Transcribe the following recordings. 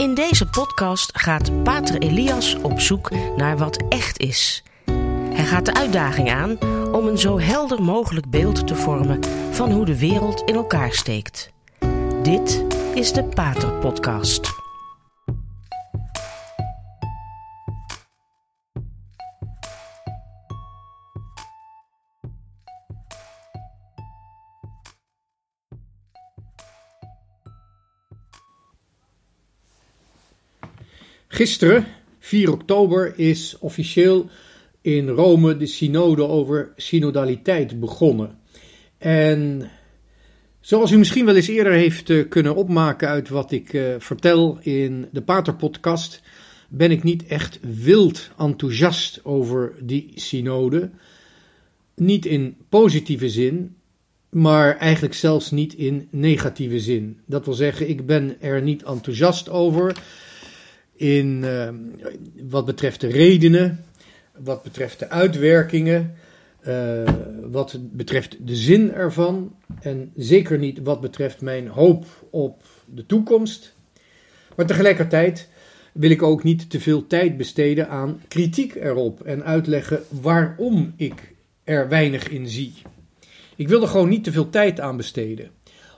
In deze podcast gaat Pater Elias op zoek naar wat echt is. Hij gaat de uitdaging aan om een zo helder mogelijk beeld te vormen van hoe de wereld in elkaar steekt. Dit is de Pater Podcast. Gisteren, 4 oktober, is officieel in Rome de synode over synodaliteit begonnen. En zoals u misschien wel eens eerder heeft eh, kunnen opmaken uit wat ik uh, vertel in de Pater-podcast, ben ik niet echt wild enthousiast over die synode. Niet in positieve zin, maar eigenlijk zelfs niet in negatieve zin. Dat wil zeggen, ik ben er niet enthousiast over in uh, wat betreft de redenen, wat betreft de uitwerkingen, uh, wat betreft de zin ervan en zeker niet wat betreft mijn hoop op de toekomst. Maar tegelijkertijd wil ik ook niet te veel tijd besteden aan kritiek erop en uitleggen waarom ik er weinig in zie. Ik wil er gewoon niet te veel tijd aan besteden,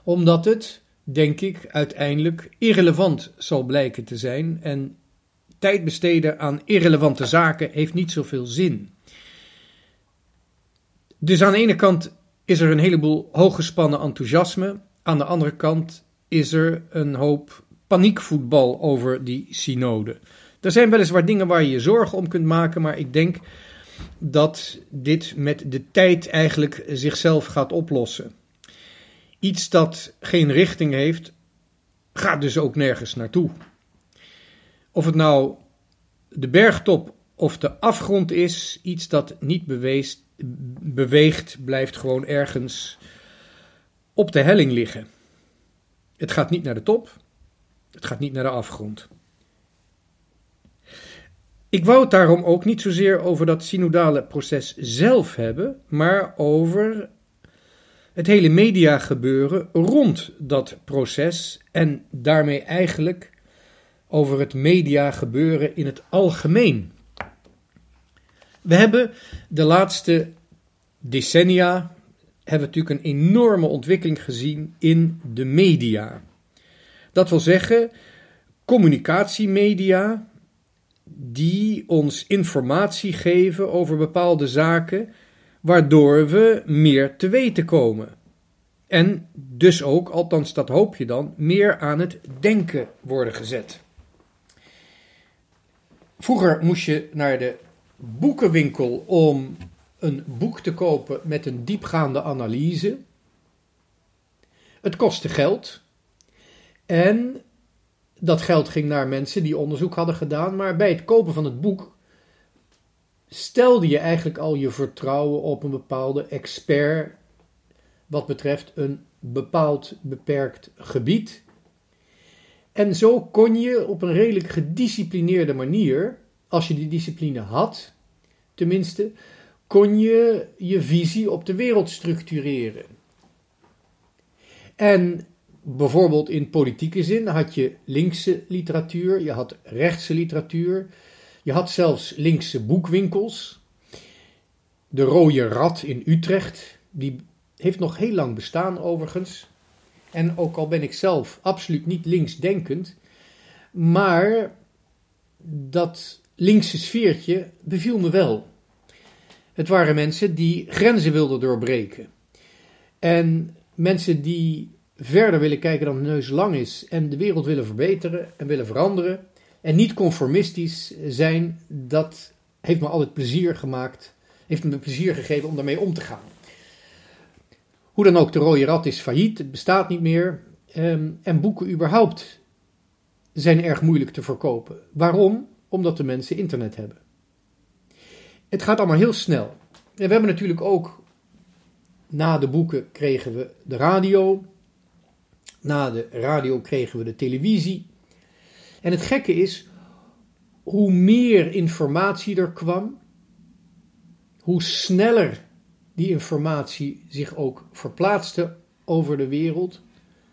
omdat het denk ik, uiteindelijk irrelevant zal blijken te zijn. En tijd besteden aan irrelevante zaken heeft niet zoveel zin. Dus aan de ene kant is er een heleboel hooggespannen enthousiasme. Aan de andere kant is er een hoop paniekvoetbal over die synode. Er zijn weliswaar dingen waar je je zorgen om kunt maken, maar ik denk dat dit met de tijd eigenlijk zichzelf gaat oplossen. Iets dat geen richting heeft, gaat dus ook nergens naartoe. Of het nou de bergtop of de afgrond is, iets dat niet beweegt, blijft gewoon ergens op de helling liggen. Het gaat niet naar de top, het gaat niet naar de afgrond. Ik wou het daarom ook niet zozeer over dat synodale proces zelf hebben, maar over het hele mediagebeuren rond dat proces en daarmee eigenlijk over het mediagebeuren in het algemeen. We hebben de laatste decennia hebben natuurlijk een enorme ontwikkeling gezien in de media. Dat wil zeggen, communicatiemedia die ons informatie geven over bepaalde zaken, waardoor we meer te weten komen. En dus ook, althans dat hoop je dan, meer aan het denken worden gezet. Vroeger moest je naar de boekenwinkel om een boek te kopen met een diepgaande analyse. Het kostte geld. En dat geld ging naar mensen die onderzoek hadden gedaan. Maar bij het kopen van het boek stelde je eigenlijk al je vertrouwen op een bepaalde expert. Wat betreft een bepaald beperkt gebied. En zo kon je op een redelijk gedisciplineerde manier, als je die discipline had, tenminste, kon je je visie op de wereld structureren. En bijvoorbeeld in politieke zin had je linkse literatuur, je had rechtse literatuur, je had zelfs linkse boekwinkels. De Rode Rat in Utrecht, die heeft nog heel lang bestaan overigens. En ook al ben ik zelf absoluut niet linksdenkend, maar dat linkse sfeertje beviel me wel. Het waren mensen die grenzen wilden doorbreken. En mensen die verder willen kijken dan de neus lang is en de wereld willen verbeteren en willen veranderen en niet conformistisch zijn, dat heeft me altijd plezier gemaakt, heeft me plezier gegeven om daarmee om te gaan. Hoe dan ook, de rode rat is failliet, het bestaat niet meer. Ehm, en boeken überhaupt zijn erg moeilijk te verkopen. Waarom? Omdat de mensen internet hebben. Het gaat allemaal heel snel. En we hebben natuurlijk ook, na de boeken kregen we de radio. Na de radio kregen we de televisie. En het gekke is, hoe meer informatie er kwam, hoe sneller die informatie zich ook verplaatste over de wereld.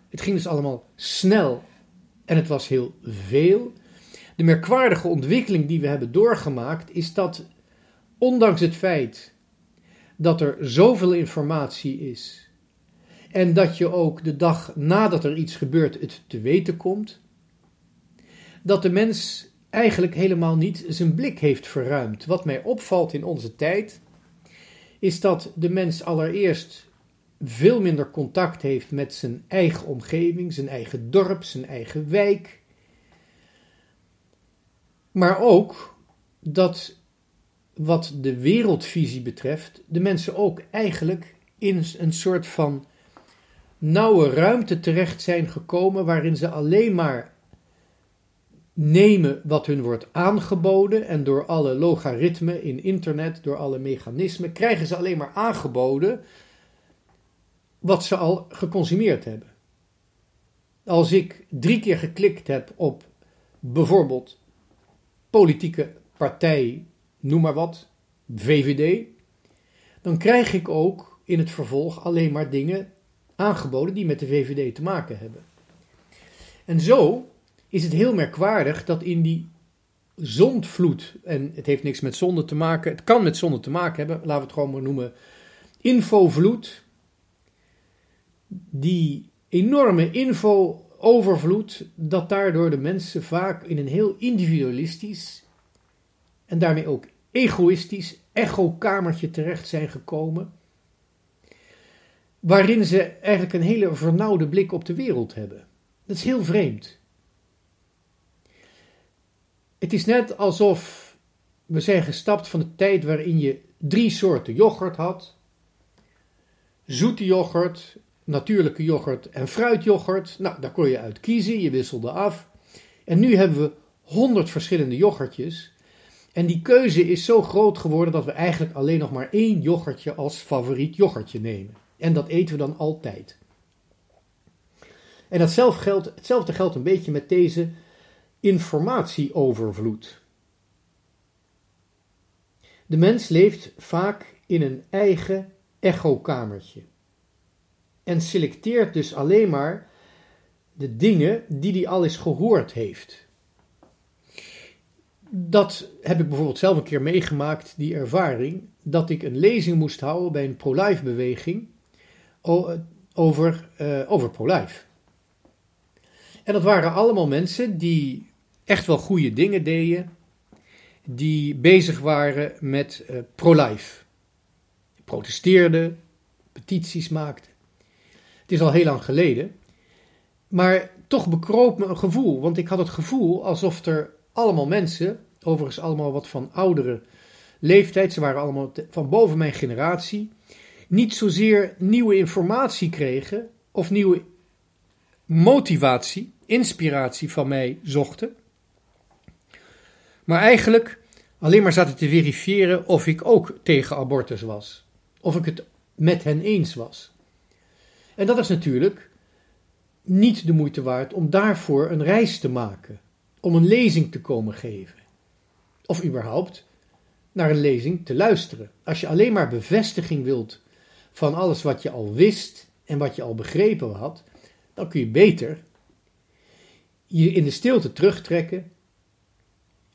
Het ging dus allemaal snel En het was heel veel. De merkwaardige ontwikkeling die we hebben doorgemaakt is dat, ondanks het feit dat er zoveel informatie is en dat je ook de dag nadat er iets gebeurt het te weten komt, dat de mens eigenlijk helemaal niet zijn blik heeft verruimd. Wat mij opvalt in onze tijd, is dat de mens allereerst veel minder contact heeft met zijn eigen omgeving, zijn eigen dorp, zijn eigen wijk. Maar ook dat wat de wereldvisie betreft, de mensen ook eigenlijk in een soort van nauwe ruimte terecht zijn gekomen waarin ze alleen maar nemen wat hun wordt aangeboden en door alle logaritmen in internet, door alle mechanismen, krijgen ze alleen maar aangeboden wat ze al geconsumeerd hebben. Als ik drie keer geklikt heb op bijvoorbeeld politieke partij, noem maar wat, VVD, dan krijg ik ook in het vervolg alleen maar dingen aangeboden die met de VVD te maken hebben. En zo is het heel merkwaardig dat in die zondvloed, en het heeft niks met zonde te maken, het kan met zonde te maken hebben, laten we het gewoon maar noemen, infovloed, die enorme info-overvloed, dat daardoor de mensen vaak in een heel individualistisch en daarmee ook egoïstisch echokamertje terecht zijn gekomen, waarin ze eigenlijk een hele vernauwde blik op de wereld hebben. Dat is heel vreemd. Het is net alsof we zijn gestapt van de tijd waarin je drie soorten yoghurt had: zoete yoghurt, natuurlijke yoghurt en fruityoghurt. Nou, daar kon je uit kiezen, je wisselde af. En nu hebben we honderd verschillende yoghurtjes. En die keuze is zo groot geworden dat we eigenlijk alleen nog maar één yoghurtje als favoriet yoghurtje nemen. En dat eten we dan altijd. En datzelfde geldt, hetzelfde geldt een beetje met deze informatieovervloed. De mens leeft vaak in een eigen echokamertje en selecteert dus alleen maar de dingen die hij al eens gehoord heeft. Dat heb ik bijvoorbeeld zelf een keer meegemaakt, die ervaring, dat ik een lezing moest houden bij een pro-life beweging over, uh, over pro-life. En dat waren allemaal mensen die echt wel goede dingen deden, die bezig waren met uh, pro-life. Protesteerden, petities maakten. Het is al heel lang geleden. Maar toch bekroop me een gevoel, want ik had het gevoel alsof er allemaal mensen, overigens allemaal wat van oudere leeftijd, ze waren allemaal van boven mijn generatie, niet zozeer nieuwe informatie kregen of nieuwe motivatie, inspiratie van mij zochten, maar eigenlijk alleen maar zaten te verifiëren of ik ook tegen abortus was, of ik het met hen eens was. En dat is natuurlijk niet de moeite waard om daarvoor een reis te maken, om een lezing te komen geven. Of überhaupt naar een lezing te luisteren. Als je alleen maar bevestiging wilt van alles wat je al wist en wat je al begrepen had, dan kun je beter je in de stilte terugtrekken,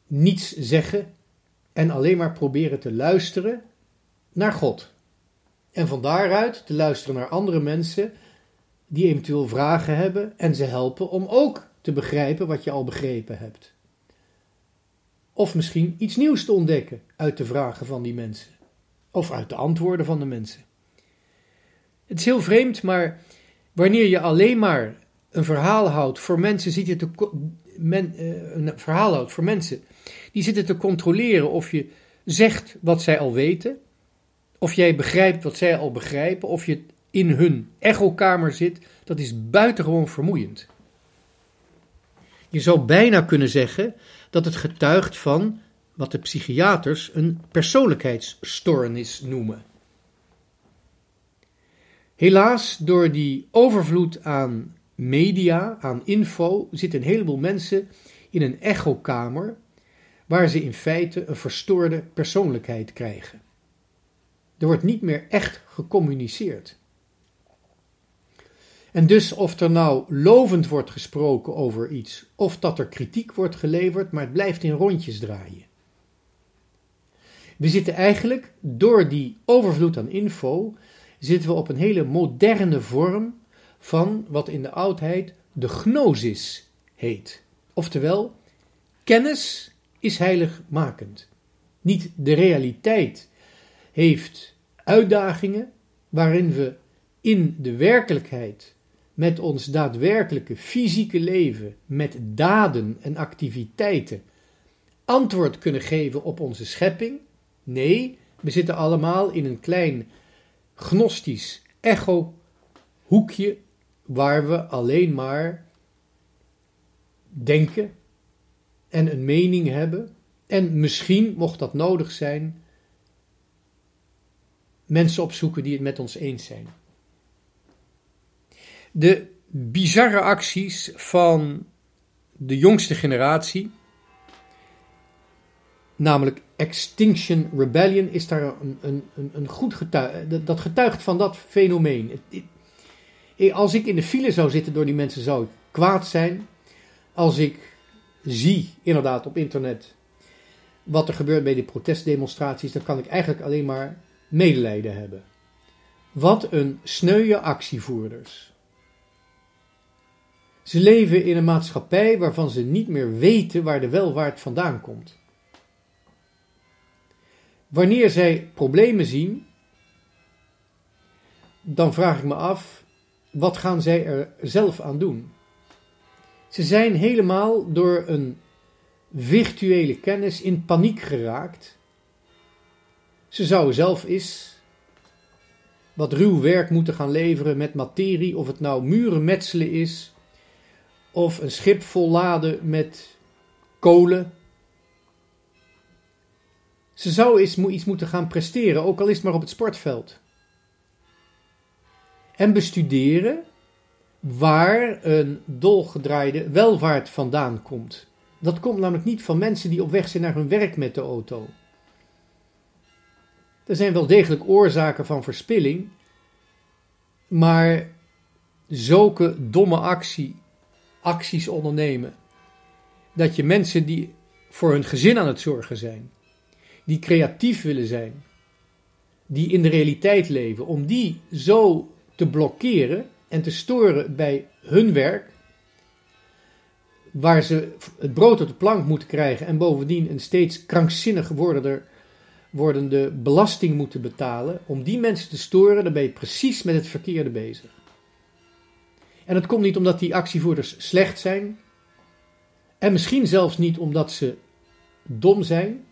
niets zeggen en alleen maar proberen te luisteren naar God. En van daaruit te luisteren naar andere mensen die eventueel vragen hebben en ze helpen om ook te begrijpen wat je al begrepen hebt. Of misschien iets nieuws te ontdekken uit de vragen van die mensen. Of uit de antwoorden van de mensen. Het is heel vreemd, maar wanneer je alleen maar een verhaal houdt voor mensen, ziet je te, men, eh, een verhaal houdt voor mensen die zitten te controleren of je zegt wat zij al weten, of jij begrijpt wat zij al begrijpen, of je in hun echokamer zit, dat is buitengewoon vermoeiend. Je zou bijna kunnen zeggen dat het getuigt van wat de psychiaters een persoonlijkheidsstoornis noemen. Helaas, door die overvloed aan media, aan info, zitten een heleboel mensen in een echokamer waar ze in feite een verstoorde persoonlijkheid krijgen. Er wordt niet meer echt gecommuniceerd. En dus of er nou lovend wordt gesproken over iets, of dat er kritiek wordt geleverd, maar het blijft in rondjes draaien. We zitten eigenlijk, door die overvloed aan info, zitten we op een hele moderne vorm van wat in de oudheid de gnosis heet. Oftewel, kennis is heiligmakend. Niet de realiteit heeft uitdagingen waarin we in de werkelijkheid met ons daadwerkelijke fysieke leven, met daden en activiteiten, antwoord kunnen geven op onze schepping. Nee, we zitten allemaal in een klein gnostisch echo-hoekje waar we alleen maar denken en een mening hebben en misschien, mocht dat nodig zijn, mensen opzoeken die het met ons eens zijn. De bizarre acties van de jongste generatie, namelijk Extinction Rebellion, is daar een, een, een, goed getuige. Dat getuigt van dat fenomeen. Als ik in de file zou zitten door die mensen, zou ik kwaad zijn. Als ik zie, inderdaad, op internet wat er gebeurt bij die protestdemonstraties, dan kan ik eigenlijk alleen maar medelijden hebben. Wat een sneuwe actievoerders. Ze leven in een maatschappij waarvan ze niet meer weten waar de welwaart vandaan komt. Wanneer zij problemen zien, dan vraag ik me af, wat gaan zij er zelf aan doen? Ze zijn helemaal door een virtuele kennis in paniek geraakt. Ze zouden zelf eens wat ruw werk moeten gaan leveren met materie, of het nou muren metselen is, of een schip volladen met kolen. Ze zou eens iets moeten gaan presteren, ook al is het maar op het sportveld. En bestuderen waar een dolgedraaide welvaart vandaan komt. Dat komt namelijk niet van mensen die op weg zijn naar hun werk met de auto. Er zijn wel degelijk oorzaken van verspilling, maar zulke domme actie, acties ondernemen, dat je mensen die voor hun gezin aan het zorgen zijn, die creatief willen zijn, die in de realiteit leven, om die zo te blokkeren en te storen bij hun werk, waar ze het brood op de plank moeten krijgen en bovendien een steeds krankzinnig wordende, wordende belasting moeten betalen, om die mensen te storen, dan ben je precies met het verkeerde bezig. En dat komt niet omdat die actievoerders slecht zijn, en misschien zelfs niet omdat ze dom zijn,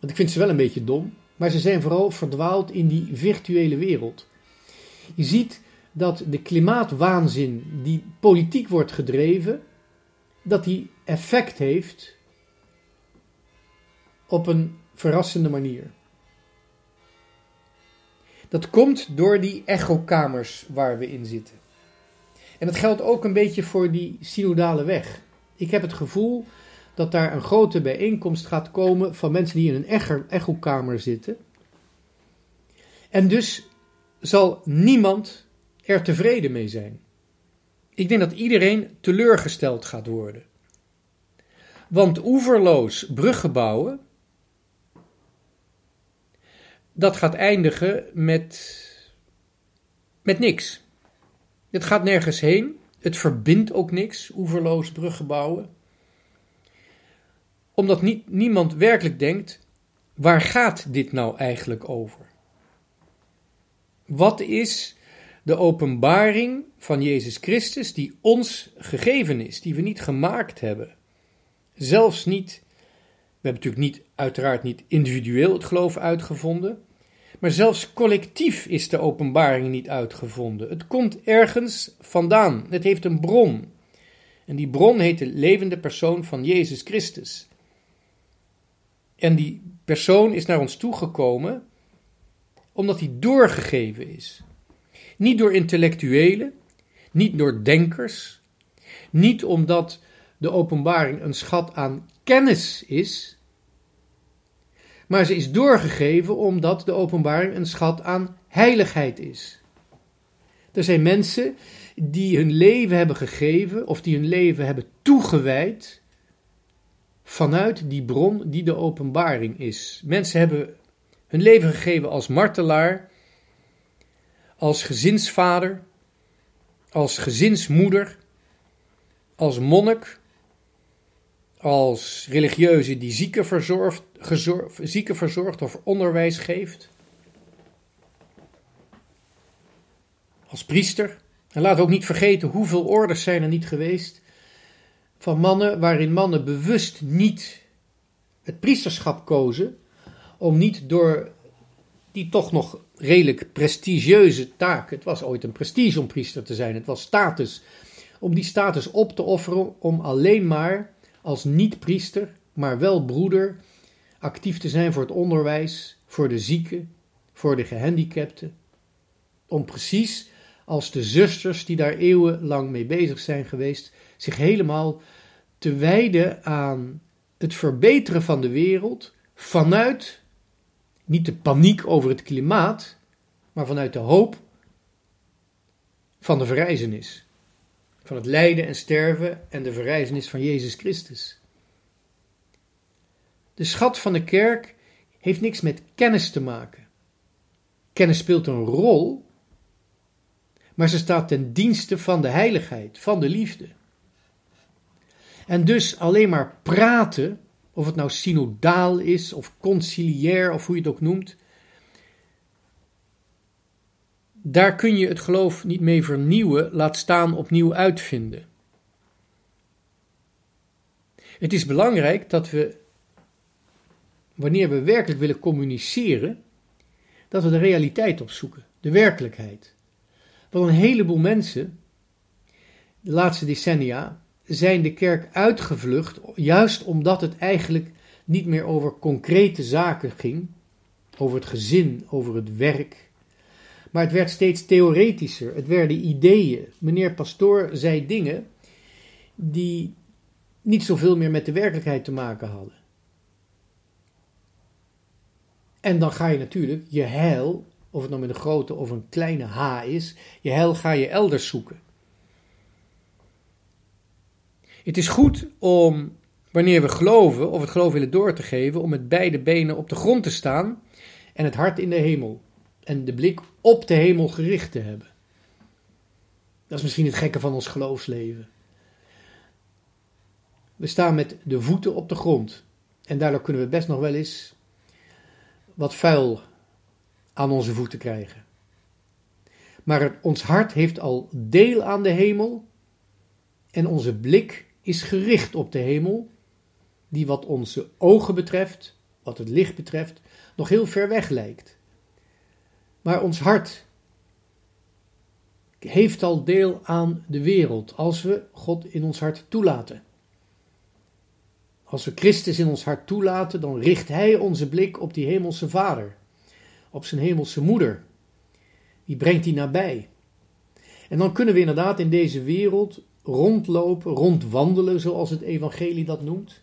want ik vind ze wel een beetje dom, maar ze zijn vooral verdwaald in die virtuele wereld. Je ziet dat de klimaatwaanzin die politiek wordt gedreven, dat die effect heeft op een verrassende manier. Dat komt door die echokamers waar we in zitten. En dat geldt ook een beetje voor die synodale weg. Ik heb het gevoel dat daar een grote bijeenkomst gaat komen van mensen die in een echokamer zitten. En dus zal niemand er tevreden mee zijn. Ik denk dat iedereen teleurgesteld gaat worden. Want oeverloos bruggen bouwen, dat gaat eindigen met, met niks. Het gaat nergens heen. Het verbindt ook niks, oeverloos bruggen bouwen. Omdat niet, niemand werkelijk denkt, waar gaat dit nou eigenlijk over? Wat is de openbaring van Jezus Christus die ons gegeven is, die we niet gemaakt hebben. Zelfs niet, we hebben natuurlijk niet, uiteraard niet individueel het geloof uitgevonden, maar zelfs collectief is de openbaring niet uitgevonden. Het komt ergens vandaan, het heeft een bron. En die bron heet de levende persoon van Jezus Christus. En die persoon is naar ons toegekomen omdat hij doorgegeven is. Niet door intellectuelen, niet door denkers, niet omdat de openbaring een schat aan kennis is, maar ze is doorgegeven omdat de openbaring een schat aan heiligheid is. Er zijn mensen die hun leven hebben gegeven of die hun leven hebben toegewijd vanuit die bron die de openbaring is. Mensen hebben hun leven gegeven als martelaar, als gezinsvader, als gezinsmoeder, als monnik, als religieuze die zieken verzorgt, zieken verzorgt of onderwijs geeft, als priester. En we ook niet vergeten hoeveel orders zijn er niet geweest van mannen waarin mannen bewust niet het priesterschap kozen om niet door die toch nog redelijk prestigieuze taak, het was ooit een prestige om priester te zijn, het was status, om die status op te offeren om alleen maar als niet-priester, maar wel broeder, actief te zijn voor het onderwijs, voor de zieken, voor de gehandicapten, om precies als de zusters die daar eeuwenlang mee bezig zijn geweest, zich helemaal te wijden aan het verbeteren van de wereld vanuit niet de paniek over het klimaat, maar vanuit de hoop van de verrijzenis. Van het lijden en sterven en de verrijzenis van Jezus Christus. De schat van de kerk heeft niks met kennis te maken. Kennis speelt een rol, maar ze staat ten dienste van de heiligheid, van de liefde. En dus alleen maar praten, of het nou synodaal is, of conciliair, of hoe je het ook noemt, daar kun je het geloof niet mee vernieuwen, laat staan opnieuw uitvinden. Het is belangrijk dat we, wanneer we werkelijk willen communiceren, dat we de realiteit opzoeken, de werkelijkheid. Want een heleboel mensen, de laatste decennia, zijn de kerk uitgevlucht, juist omdat het eigenlijk niet meer over concrete zaken ging, over het gezin, over het werk. Maar het werd steeds theoretischer, het werden ideeën. Meneer Pastoor zei dingen die niet zoveel meer met de werkelijkheid te maken hadden. En dan ga je natuurlijk je heil, of het nou met een grote of een kleine H is, je heil ga je elders zoeken. Het is goed om, wanneer we geloven of het geloof willen door te geven, om met beide benen op de grond te staan en het hart in de hemel en de blik op de hemel gericht te hebben. Dat is misschien het gekke van ons geloofsleven. We staan met de voeten op de grond en daardoor kunnen we best nog wel eens wat vuil aan onze voeten krijgen. Maar ons hart heeft al deel aan de hemel en onze blik is gericht op de hemel, die wat onze ogen betreft, wat het licht betreft, nog heel ver weg lijkt. Maar ons hart heeft al deel aan de wereld als we God in ons hart toelaten. Als we Christus in ons hart toelaten, dan richt Hij onze blik op die hemelse Vader, op zijn hemelse moeder. Die brengt die nabij. En dan kunnen we inderdaad in deze wereld rondlopen, rondwandelen, zoals het evangelie dat noemt,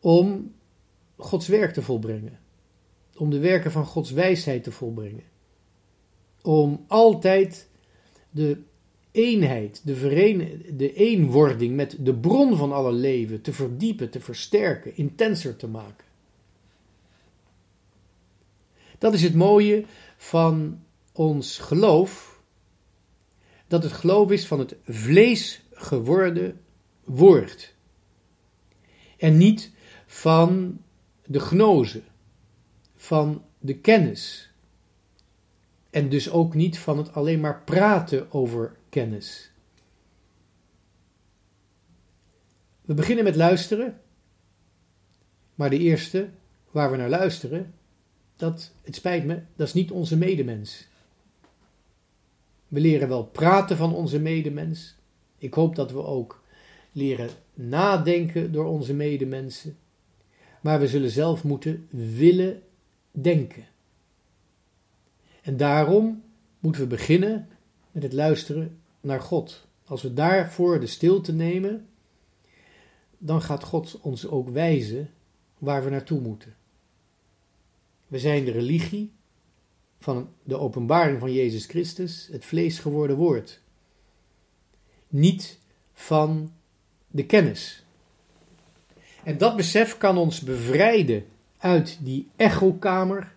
om Gods werk te volbrengen, om de werken van Gods wijsheid te volbrengen, om altijd de eenheid, de, veren, de eenwording met de bron van alle leven te verdiepen, te versterken, intenser te maken. Dat is het mooie van ons geloof dat het geloof is van het vlees geworden woord. En niet van de gnoze, van de kennis. En dus ook niet van het alleen maar praten over kennis. We beginnen met luisteren, maar de eerste waar we naar luisteren, dat, het spijt me, dat is niet onze medemens. We leren wel praten van onze medemens. Ik hoop dat we ook leren nadenken door onze medemensen. Maar we zullen zelf moeten willen denken. En daarom moeten we beginnen met het luisteren naar God. Als we daarvoor de stilte nemen, dan gaat God ons ook wijzen waar we naartoe moeten. We zijn de religie van de openbaring van Jezus Christus, het vlees geworden woord. Niet van de kennis. En dat besef kan ons bevrijden uit die echokamer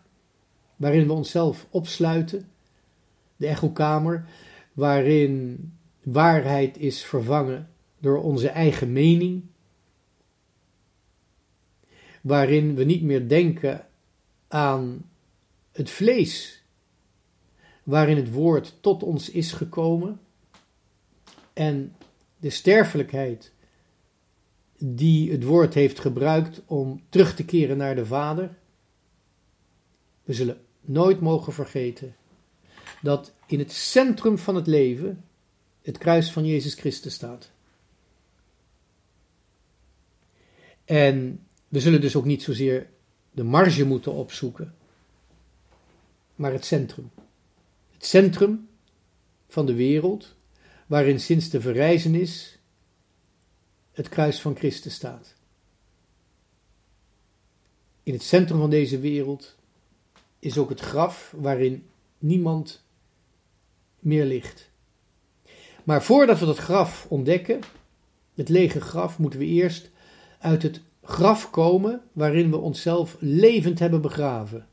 waarin we onszelf opsluiten. De echokamer waarin waarheid is vervangen door onze eigen mening. Waarin we niet meer denken aan het vlees, waarin het woord tot ons is gekomen en de sterfelijkheid die het woord heeft gebruikt om terug te keren naar de Vader. We zullen nooit mogen vergeten dat in het centrum van het leven het kruis van Jezus Christus staat. En we zullen dus ook niet zozeer de marge moeten opzoeken, maar het centrum. Het centrum van de wereld, waarin sinds de verrijzenis het kruis van Christus staat. In het centrum van deze wereld is ook het graf waarin niemand meer ligt. Maar voordat we dat graf ontdekken, het lege graf, moeten we eerst uit het graf komen waarin we onszelf levend hebben begraven.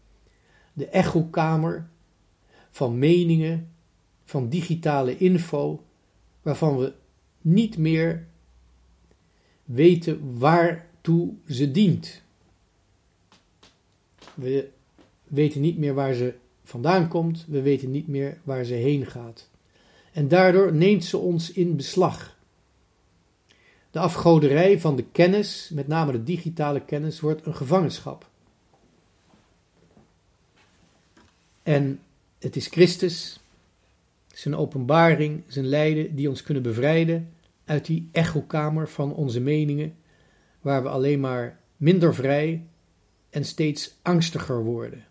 De echokamer van meningen, van digitale info, waarvan we niet meer weten waartoe ze dient. We weten niet meer waar ze vandaan komt, we weten niet meer waar ze heen gaat. En daardoor neemt ze ons in beslag. De afgoderij van de kennis, met name de digitale kennis, wordt een gevangenschap. En het is Christus, zijn openbaring, zijn lijden, die ons kunnen bevrijden uit die echokamer van onze meningen, waar we alleen maar minder vrij en steeds angstiger worden.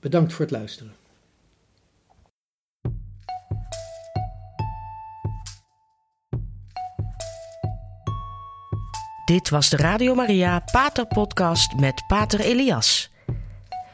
Bedankt voor het luisteren. Dit was de Radio Maria Pater Podcast met Pater Elias.